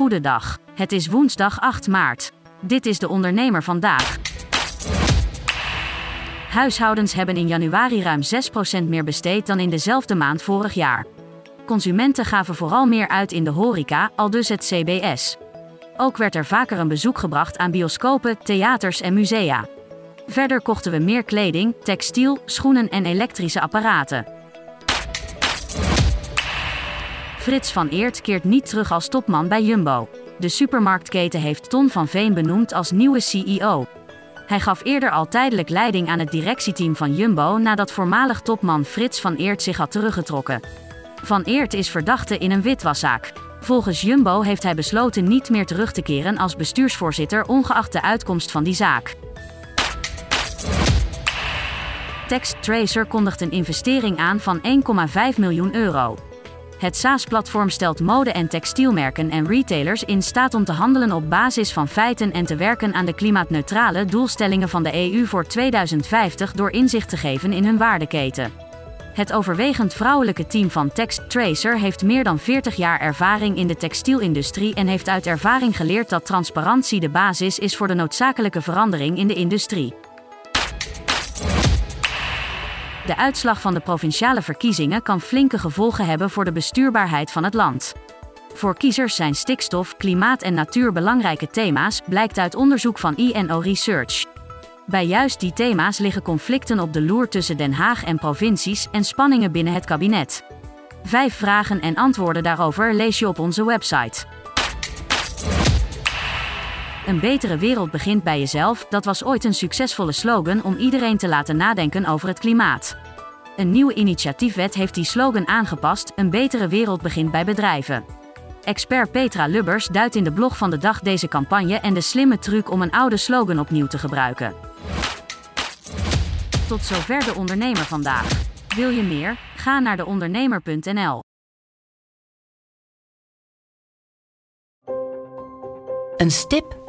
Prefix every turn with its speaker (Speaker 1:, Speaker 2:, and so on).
Speaker 1: Goedendag. Het is woensdag 8 maart. Dit is de ondernemer vandaag. Huishoudens hebben in januari ruim 6% meer besteed dan in dezelfde maand vorig jaar. Consumenten gaven vooral meer uit in de horeca, al dus het CBS. Ook werd er vaker een bezoek gebracht aan bioscopen, theaters en musea. Verder kochten we meer kleding, textiel, schoenen en elektrische apparaten. Frits van Eert keert niet terug als topman bij Jumbo. De supermarktketen heeft Ton van Veen benoemd als nieuwe CEO. Hij gaf eerder al tijdelijk leiding aan het directieteam van Jumbo nadat voormalig topman Frits van Eert zich had teruggetrokken. Van Eert is verdachte in een witwaszaak. Volgens Jumbo heeft hij besloten niet meer terug te keren als bestuursvoorzitter ongeacht de uitkomst van die zaak. TextTracer kondigt een investering aan van 1,5 miljoen euro. Het SaaS-platform stelt mode- en textielmerken en retailers in staat om te handelen op basis van feiten en te werken aan de klimaatneutrale doelstellingen van de EU voor 2050 door inzicht te geven in hun waardeketen. Het overwegend vrouwelijke team van TextTracer heeft meer dan 40 jaar ervaring in de textielindustrie en heeft uit ervaring geleerd dat transparantie de basis is voor de noodzakelijke verandering in de industrie. De uitslag van de provinciale verkiezingen kan flinke gevolgen hebben voor de bestuurbaarheid van het land. Voor kiezers zijn stikstof, klimaat en natuur belangrijke thema's, blijkt uit onderzoek van INO Research. Bij juist die thema's liggen conflicten op de loer tussen Den Haag en provincies en spanningen binnen het kabinet. Vijf vragen en antwoorden daarover lees je op onze website. Een betere wereld begint bij jezelf, dat was ooit een succesvolle slogan om iedereen te laten nadenken over het klimaat. Een nieuwe initiatiefwet heeft die slogan aangepast: Een betere wereld begint bij bedrijven. Expert Petra Lubbers duidt in de blog van de dag deze campagne en de slimme truc om een oude slogan opnieuw te gebruiken. Tot zover de ondernemer vandaag. Wil je meer? Ga naar deondernemer.nl.
Speaker 2: Een stip